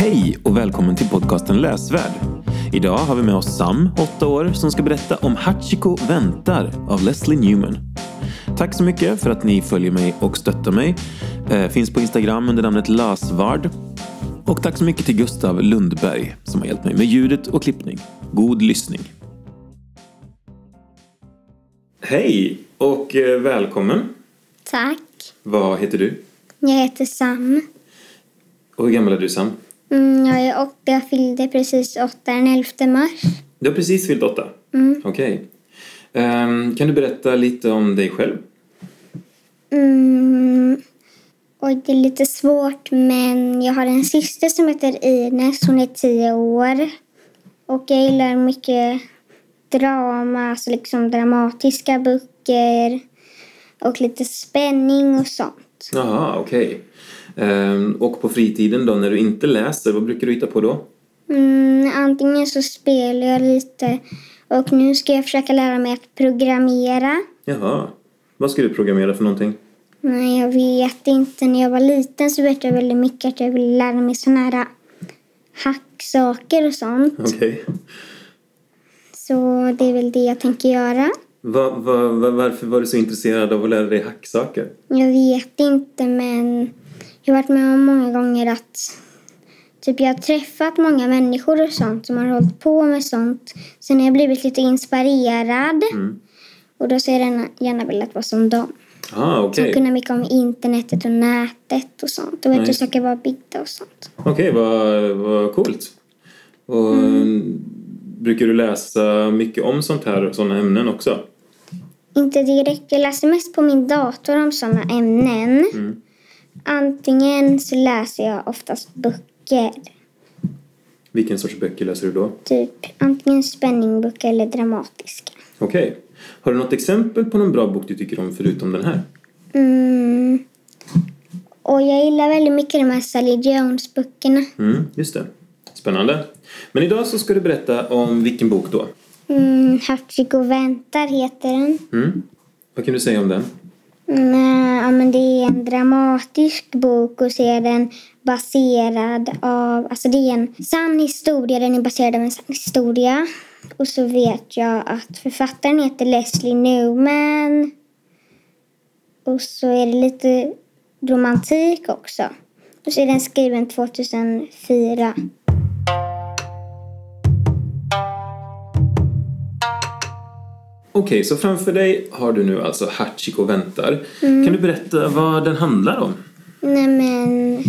Hej och välkommen till podcasten Läsvärd. Idag har vi med oss Sam, 8 år, som ska berätta om Hachiko väntar av Leslie Newman. Tack så mycket för att ni följer mig och stöttar mig. Eh, finns på Instagram under namnet Lasvard. Och tack så mycket till Gustav Lundberg som har hjälpt mig med ljudet och klippning. God lyssning. Hej och eh, välkommen. Tack. Vad heter du? Jag heter Sam. Och hur gammal är du Sam? Mm, jag är åtta. Jag fyllde precis åtta den 11 mars. Du har precis fyllt åtta? Mm. Okej. Ehm, kan du berätta lite om dig själv? Mm. Och det är lite svårt men jag har en syster som heter Ines. Hon är tio år. Och jag gillar mycket drama, alltså liksom dramatiska böcker. Och lite spänning och sånt. Jaha, okej. Ehm, och på fritiden då, när du inte läser, vad brukar du hitta på då? Mm, antingen så spelar jag lite och nu ska jag försöka lära mig att programmera. Jaha. Vad ska du programmera för någonting? Nej, jag vet inte. När jag var liten så vet jag väldigt mycket att jag ville lära mig såna här hacksaker och sånt. Okej. Så det är väl det jag tänker göra. Va, va, va, varför var du så intresserad av att lära dig hacksaker? Jag vet inte, men jag har varit med om många gånger att typ jag har träffat många människor och sånt som har hållit på med sånt. Sen har jag blivit lite inspirerad Mm. och då så jag gärna, velat vara som dem. Ah, Som okej. kunna mycket om internetet och nätet och sånt. Och vet Nice. saker var byggda och sånt. Okej, vad, vad coolt. Och brukar du läsa mycket om sånt här, sådana ämnen också? Inte direkt. Jag läser mest på min dator om sådana ämnen. Mm. Antingen så läser jag oftast böcker. Vilken sorts böcker läser du då? Typ antingen spänningböcker eller dramatiska. Okej. Har du något exempel på någon bra bok du tycker om förutom den här? Mm. Och jag gillar väldigt mycket de här Sally Jones-böckerna. Mm, just det. Spännande. Men idag så ska du berätta om vilken bok då? Mm, Hachiko väntar heter den. Mm. Vad kan du säga om den? Mm, ja, men det är en dramatisk bok och så är den baserad av... Alltså det är en sann historia. Den är baserad av en sann historia. Och så vet jag att författaren heter Leslie Newman. Och så är det lite romantik också. Och så är den skriven 2004. Okej, så framför dig har du nu alltså Hachiko väntar. Kan du berätta vad den handlar om? Nej men...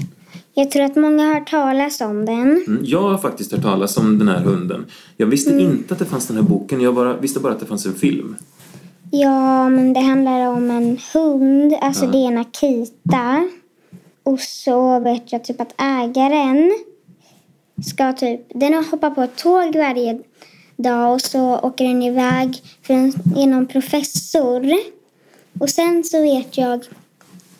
Jag tror att många har hört talas om den. Mm, Jag har faktiskt hört talas om den här hunden. Jag visste inte att det fanns den här boken. Jag bara, visste bara att det fanns en film. Ja, men det handlar om en hund. Alltså det är en Akita. Och så vet jag typ att ägaren ska typ... Den har hoppat på ett tåg varje dag och så åker den iväg för en, genom professor. Och sen så vet jag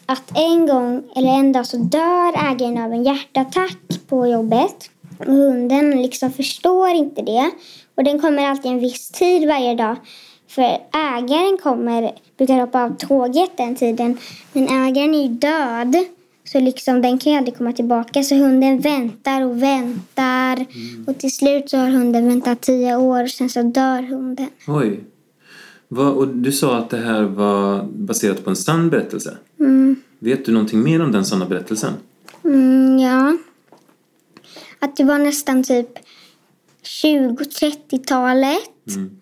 att en gång eller en dag så dör ägaren av en hjärtattack på jobbet. Och hunden liksom förstår inte det. Och den kommer alltid en viss tid varje dag. För ägaren kommer, brukar hoppa av tåget den tiden. Men ägaren är ju död. Så liksom den kan ju aldrig komma tillbaka. Så hunden väntar och väntar. Och till slut så har hunden väntat tio år. Sen så dör hunden. Oj. Vad, och du sa att det här var baserat på en sann berättelse. Mm. Vet du någonting mer om den sanna berättelsen? Mm, ja. Att det var nästan typ 20-30-talet. Mm.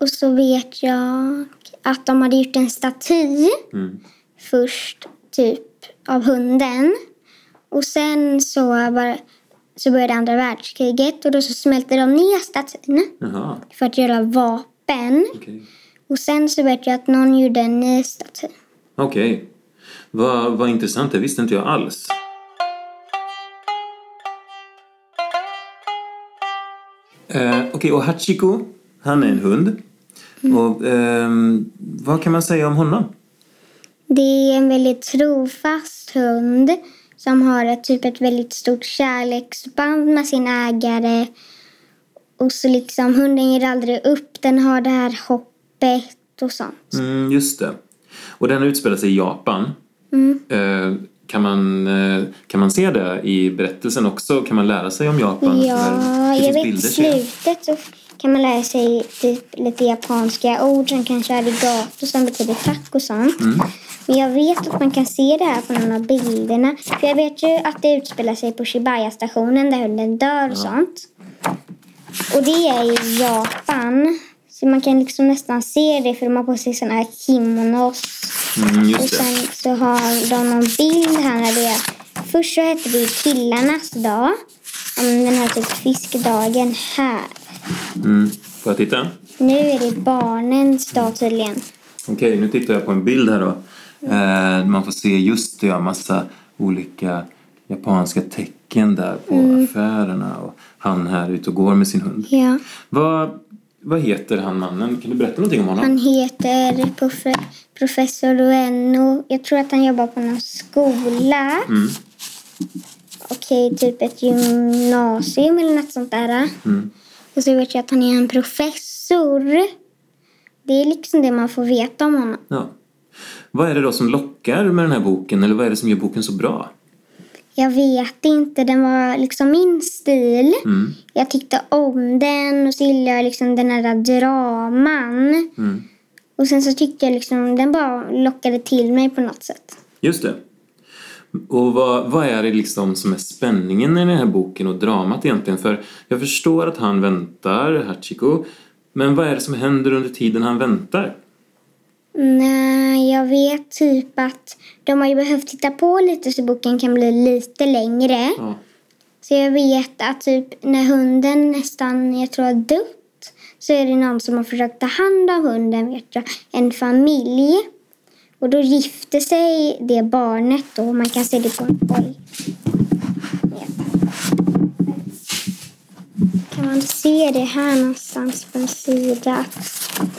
Och så vet jag att de hade gjort en staty Mm. först, typ av hunden. Och sen så, var, så började andra världskriget och då så smälte de ner statyn Jaha, för att göra vapen. okej. Och sen så vet jag att någon gjorde en ny staty. Okej. Vad, vad intressant, det visste inte jag alls. Eh, Okej, och Hachiko, han är en hund. Och ehm, vad kan man säga om honom? Det är en väldigt trofast hund som har ett, typ ett väldigt stort kärleksband med sin ägare. Och så liksom hunden ger aldrig upp. Den har det här hoppet och sånt. Mm, just det. Och den utspelar sig i Japan. Mm. Eh, Kan man, eh, kan man se det i berättelsen också? Kan man lära sig om Japan? Ja, jag vet bilder, slutet så kan man lära sig typ lite japanska ord som kanske arigato som betyder tack och sånt. Mm. Men jag vet att man kan se det här på någon av bilderna. För jag vet ju att det utspelar sig på Shibaya-stationen där hunden dör och sånt. Och det är i Japan. Så man kan liksom nästan se det för de har på sig såna här kimonos. Mm, Och sen så har de någon bild här när det är... Först så hette det killarnas dag. Den här typ fiskdagen här. Mm. Får jag titta? Nu är det barnens dag tydligen. Okej, nu tittar jag på en bild här då. Eh, man får se just det, ja, massa olika japanska tecken där på affärerna och han här ute och går med sin hund. Ja. Vad, vad heter han mannen? Kan du berätta någonting om honom? Han heter profe- professor Ueno. Jag tror att han jobbar på någon skola. Mm. Okej, typ ett gymnasium eller något sånt där. Mm. Och så vet jag att han är en professor. Det är liksom det man får veta om honom. Ja. Vad är det då som lockar med den här boken? Eller vad är det som gör boken så bra? Jag vet inte, den var liksom min stil. Mm. Jag tyckte om den och så gillade jag liksom den här draman. Mm. Och sen så tyckte jag liksom den bara lockade till mig på något sätt. Just det. Och vad, vad är det liksom som är spänningen i den här boken och dramat egentligen? För jag förstår att han väntar, Hachiko. Men vad är det som händer under tiden han väntar? Nej, jag vet typ att de har ju behövt titta på lite så boken kan bli lite längre. Ja. Så jag vet att typ när hunden nästan, jag tror har dött så är det någon som har försökt ta hand om hunden, vet jag. En familj. Och då gifter sig det barnet då. Man kan se det på en oj. Kan man se det här någonstans på en sida?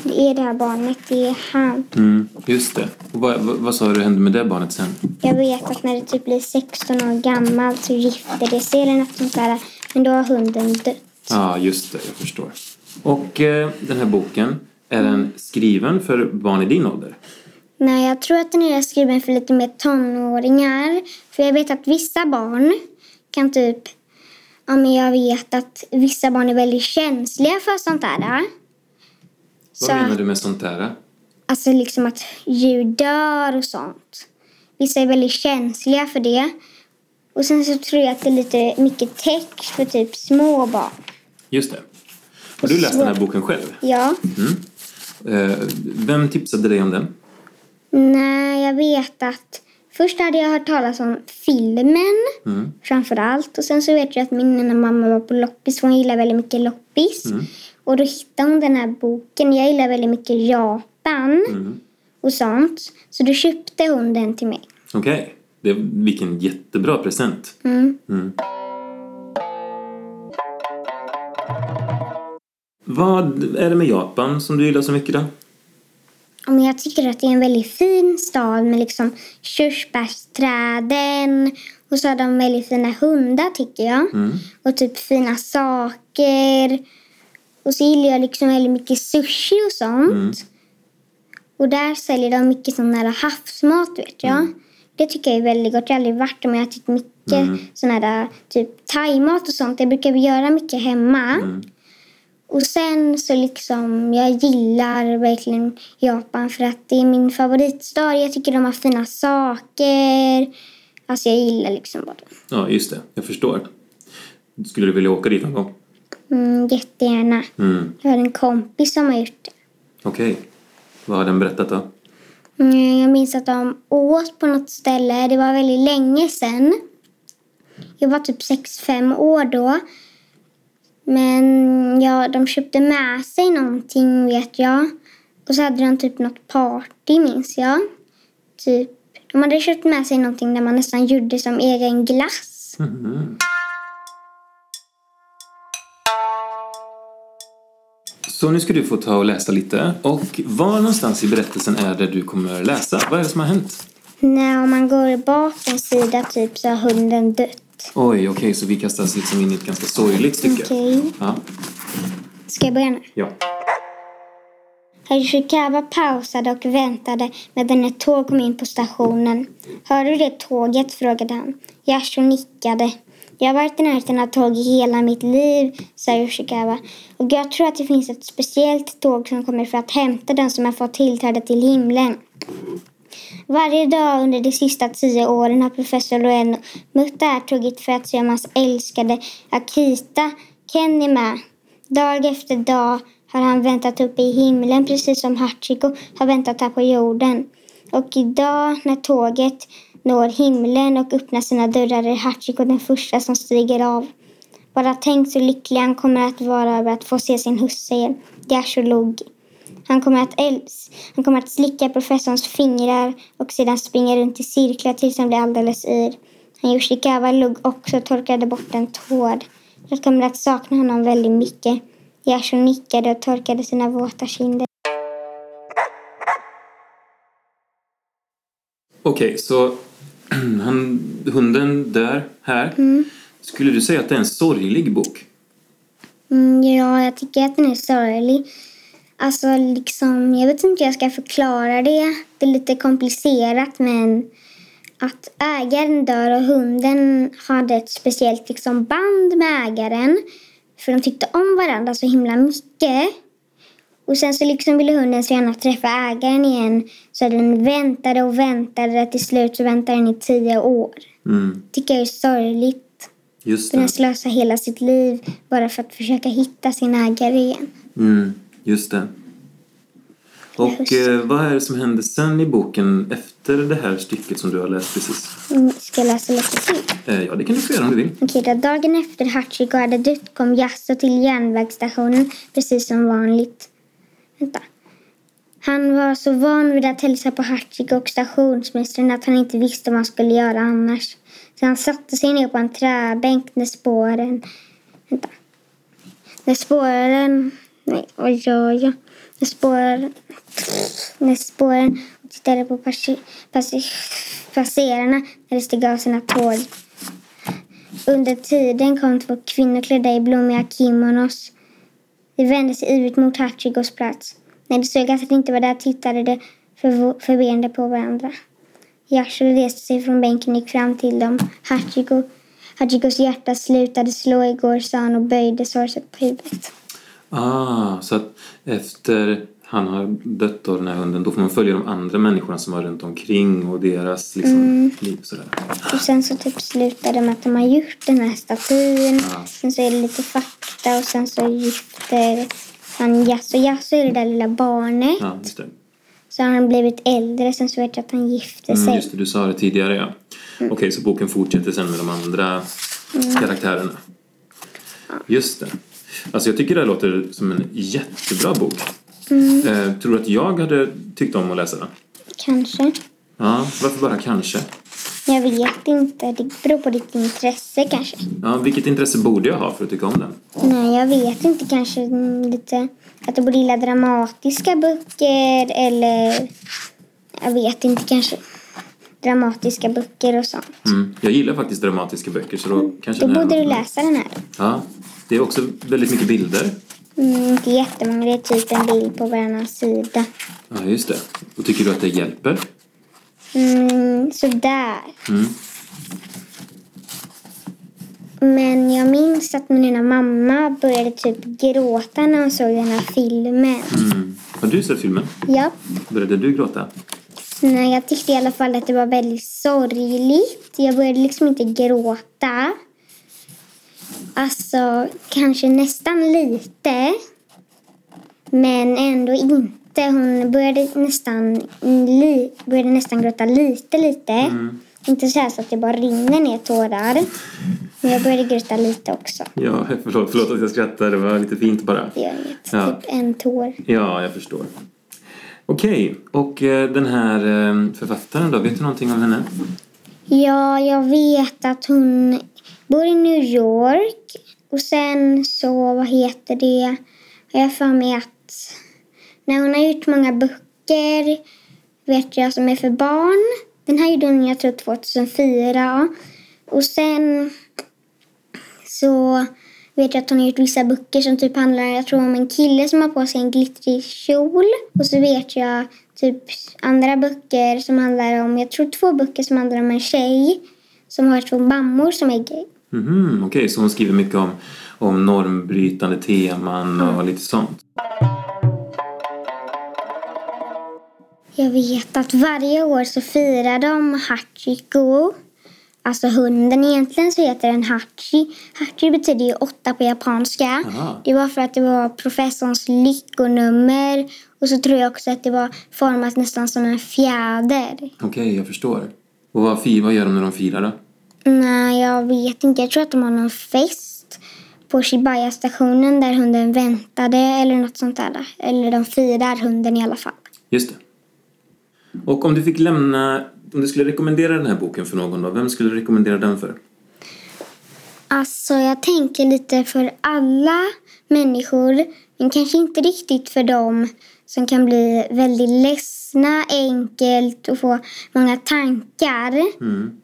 Det är det här barnet, det är han. Mm, just det. Och vad, vad, vad sa du hände med det barnet sen? Jag vet att när det typ blir 16 år gammalt så gifter det sig eller något sånt där. Men då har hunden dött. Ja, just det. Jag förstår. Och eh, den här boken, är den skriven för barn i din ålder? Nej, jag tror att den är skriven för lite mer tonåringar. För jag vet att vissa barn kan typ... Ja, men jag vet att vissa barn är väldigt känsliga för sånt där. Vad Så, menar du med sånt där? alltså liksom att djur dör och sånt. Vissa är väldigt känsliga för det. Och sen så tror jag att det är lite mycket text för typ små barn. Just det. Har du läst den här boken själv? Ja. Eh, vem tipsade dig om den? Nej, jag vet att först hade jag hört talas om filmen Mm. framför allt. Och sen så vet jag att min ena mamma var på loppis hon gillar väldigt mycket loppis. Mm. Och då hittade hon den här boken. Jag gillar väldigt mycket Japan Mm. och sånt. Så då köpte hon den till mig. Okej. Det, vilken jättebra present. Mm. Mm. Vad är det med Japan som du gillar så mycket då? Ja, Men jag tycker att det är en väldigt fin stad med liksom körsbärsträden. Och så har de väldigt fina hundar tycker jag. Mm. Och typ fina saker. Och så gillar jag liksom väldigt mycket sushi och sånt. Mm. Och där säljer de mycket sån här havsmat vet jag. Mm. Det tycker jag är väldigt gott. Jag har aldrig varit där men jag har ätit mycket Mm. sån här typ thaimat och sånt. Det brukar vi göra mycket hemma. Och sen så liksom, jag gillar verkligen Japan för att det är min favoritstad. Jag tycker de har fina saker. Alltså jag gillar liksom bara Ja, just det. Jag förstår. Skulle du vilja åka dit någon gång? mm, jättegärna. Mm. Jag har en kompis som har gjort det. Okej. Vad har den berättat då? Mm, jag minns att de åt på något ställe. Det var väldigt länge sedan. Jag var typ 6-5 år då. Men ja, de köpte med sig någonting vet jag. Och så hade de typ något party minns jag. Typ, de hade köpt med sig någonting där man nästan gjorde som egen glass. Mhm. Så nu ska du få ta och läsa lite. Och var någonstans i berättelsen är det du kommer läsa? Vad är det som har hänt? När man går bak en sida typ så har hunden dött. Oj, okej, så vi kastas liksom in i ett ganska sorgligt stycke. Okej. Ja. Ska jag börja nu? ja. Hashikawa pausade och väntade medan ett tåg kom in på stationen. Hör du det tåget? frågade han. Yasho nickade. Jag har varit i närheten av tåg i hela mitt liv, sa Yoshikawa. Och jag tror att det finns ett speciellt tåg som kommer för att hämta den som har fått tillträde till himlen. Varje dag under de sista tio åren har professor Ueno mött det här tåget för att se om hans älskade Akita Ken är med. Dag efter dag har han väntat uppe i himlen precis som Hachiko har väntat här på jorden. Och idag när tåget når himlen och öppnar sina dörrar är Hachiko den första som stiger av. Bara tänk så lycklig han kommer att vara över att få se sin husse igen. Yashologi. Han kommer, att äls han kommer att slicka professorns fingrar och sedan springa runt i cirklar tills han blir alldeles yr. Han Yoshikawa log också och torkade bort en tår. Jag kommer att sakna honom väldigt mycket. Yasho nickade och torkade sina våta kinder. Okej, så han, hunden dör här. Skulle du säga att det är en sorglig bok? Mm, ja, jag tycker att den är sorglig. Alltså, liksom, jag vet inte hur jag ska förklara det. Det är lite komplicerat, men att ägaren dör och hunden hade ett speciellt liksom, band med ägaren. För de tyckte om varandra så himla mycket. Och sen så liksom ville hunden så gärna träffa ägaren igen. Så den väntade och väntade. Till slut så väntade den i tio år. Mm, Tycker jag är sorgligt. just Den det. slösar hela sitt liv bara för att försöka hitta sin ägare igen. Mm, just det. Och eh, vad är det som händer sen i boken efter det här stycket som du har läst precis? Mm, Ska jag läsa lite till? Eh, ja, det kan du få göra om du vill. Okej då. Dagen efter Hachiko hade dött kom Yasso till järnvägsstationen precis som vanligt. Vänta. Han var så van vid att hälsa på Hachiko och stationsmästaren att han inte visste vad han skulle göra annars. Så han satte sig ner på en träbänk när spåren... Vänta. När spåren... Nej, vad gör jag? Jag spårar, När spåren och tittade på passi, passi, passerarna när de steg av sina tåg. Under tiden kom två kvinnor klädda i blommiga kimonos. De vände sig ivrigt mot Hachigos plats. När de såg att han inte var där tittade de förvirrade på varandra. Yasho reste sig från bänken och gick fram till dem. Hachigo, Hachigos hjärta slutade slå igår, sa han och böjde sorgset på huvudet. Ah, så att efter han har dött då, den här hunden, då får man följa de andra människorna som var runt omkring och deras liksom, liv och sådär. Och sen så typ slutade det med att de har gjort den här statyn. Ja. Sen så är det lite fakta och sen så gifter han Yasso. Yasso är det där lilla barnet. Ja, just det. Så har han blivit äldre. Sen så vet jag att han gifte sig. Mm, just det, du sa det tidigare ja. Okej, så boken fortsätter sen med de andra karaktärerna. Just det. Alltså jag tycker det här låter som en jättebra bok. Eh, tror du att jag hade tyckt om att läsa den? Kanske. Ja, varför bara kanske? Jag vet inte. Det beror på ditt intresse kanske. Ja, vilket intresse borde jag ha för att tycka om den? Nej, jag vet inte. Kanske mm, lite att du borde gilla dramatiska böcker eller jag vet inte kanske dramatiska böcker och sånt. Mm. Jag gillar faktiskt dramatiska böcker så då kanske Då borde du läsa den här. Ja, det är också väldigt mycket bilder. Mm, inte jättemånga. Det är typ en bild på varannan sida. Ja, just det. Och tycker du att det hjälper? Mm, sådär. Mm. Men jag minns att min ena mamma började typ gråta när hon såg den här filmen. Mm. Har du sett filmen? Ja. Började du gråta? Nej, jag tyckte i alla fall att det var väldigt sorgligt. Jag började liksom inte gråta. Alltså, kanske nästan lite. Men ändå inte. Hon började nästan, li, började nästan gråta lite, lite. Inte så så att det bara rinner ner tårar. Men jag började gråta lite också. Ja, förlåt, förlåt att jag skrattar. Det var lite fint bara. Det gör inget. Ja. Typ en tår. Ja, jag förstår. Okej, och eh, den här eh, författaren då? Vet du någonting om henne? Ja, jag vet att hon bor i New York. Och sen så, vad heter det? Har jag för mig att när hon har gjort många böcker vet jag som är för barn. Den här gjorde hon, jag tror, 2004. Och sen så vet jag att hon har gjort vissa böcker som typ handlar jag tror om en kille som har på sig en glittrig kjol. Och så vet jag typ andra böcker som handlar om, jag tror två böcker som handlar om en tjej som har två mammor som är gay. Mhm, Okej, så hon skriver mycket om, om normbrytande teman och lite sånt. Jag vet att varje år så firar de Hachiko. Alltså hunden. Egentligen så heter den Hachi. Hachi betyder ju åtta på japanska. Aha. Det var för att det var professorns lyckonummer. Och så tror jag också att det var format nästan som en fjäder. Okej, jag förstår. Och vad, vad gör de när de firar då? Nej, jag vet inte. Jag tror att de har någon fest på Shibaya-stationen där hunden väntade eller något sånt där. Eller de firar hunden i alla fall. Just det. Och om du fick lämna, om du skulle rekommendera den här boken för någon då, vem skulle du rekommendera den för? Alltså, jag tänker lite för alla människor, men kanske inte riktigt för dem som kan bli väldigt ledsna enkelt och få många tankar. Mm.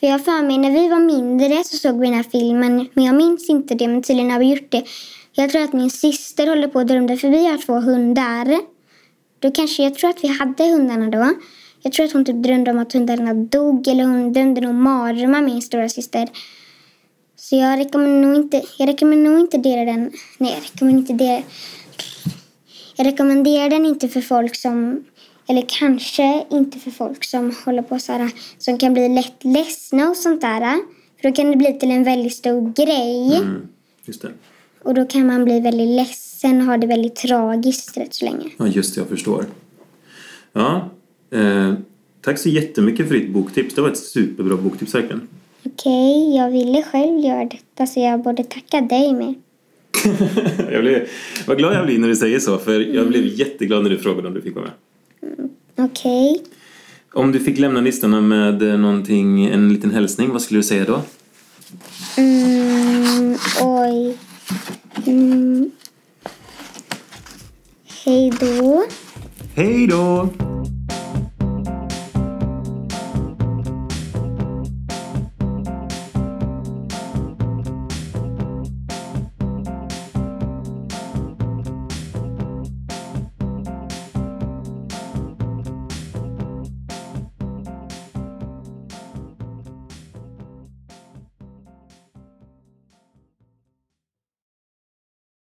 För jag för mig, när vi var mindre så såg vi den här filmen, men jag minns inte det, men tydligen har vi gjort det. Jag tror att min syster håller på att drömde, för vi har två hundar. Då kanske, jag tror att vi hade hundarna då. Jag tror att hon typ drömde om att hundarna dog, eller hon drömde nog mardrömmar, min stora syster. Så jag rekommenderar nog inte, jag rekommenderar nog inte det den, nej jag rekommenderar inte det. Jag rekommenderar den inte för folk som, eller kanske inte för folk som håller på så här, som kan bli lätt ledsna och sånt där. För då kan det bli till en väldigt stor grej. Mm. Just det. Och då kan man bli väldigt ledsen och ha det väldigt tragiskt rätt så länge. Ja, just det, jag förstår. Ja, eh, tack så jättemycket för ditt boktips. Det var ett superbra boktips verkligen. Okej, jag ville själv göra detta så jag borde tacka dig med. jag blev, vad glad jag blir när du säger så, för jag blev jätteglad när du frågade om du fick vara med. Okej. Om du fick lämna listorna med eh, någonting, en liten hälsning, vad skulle du säga då? Mm, oj. Mm. Hej då. Hej då!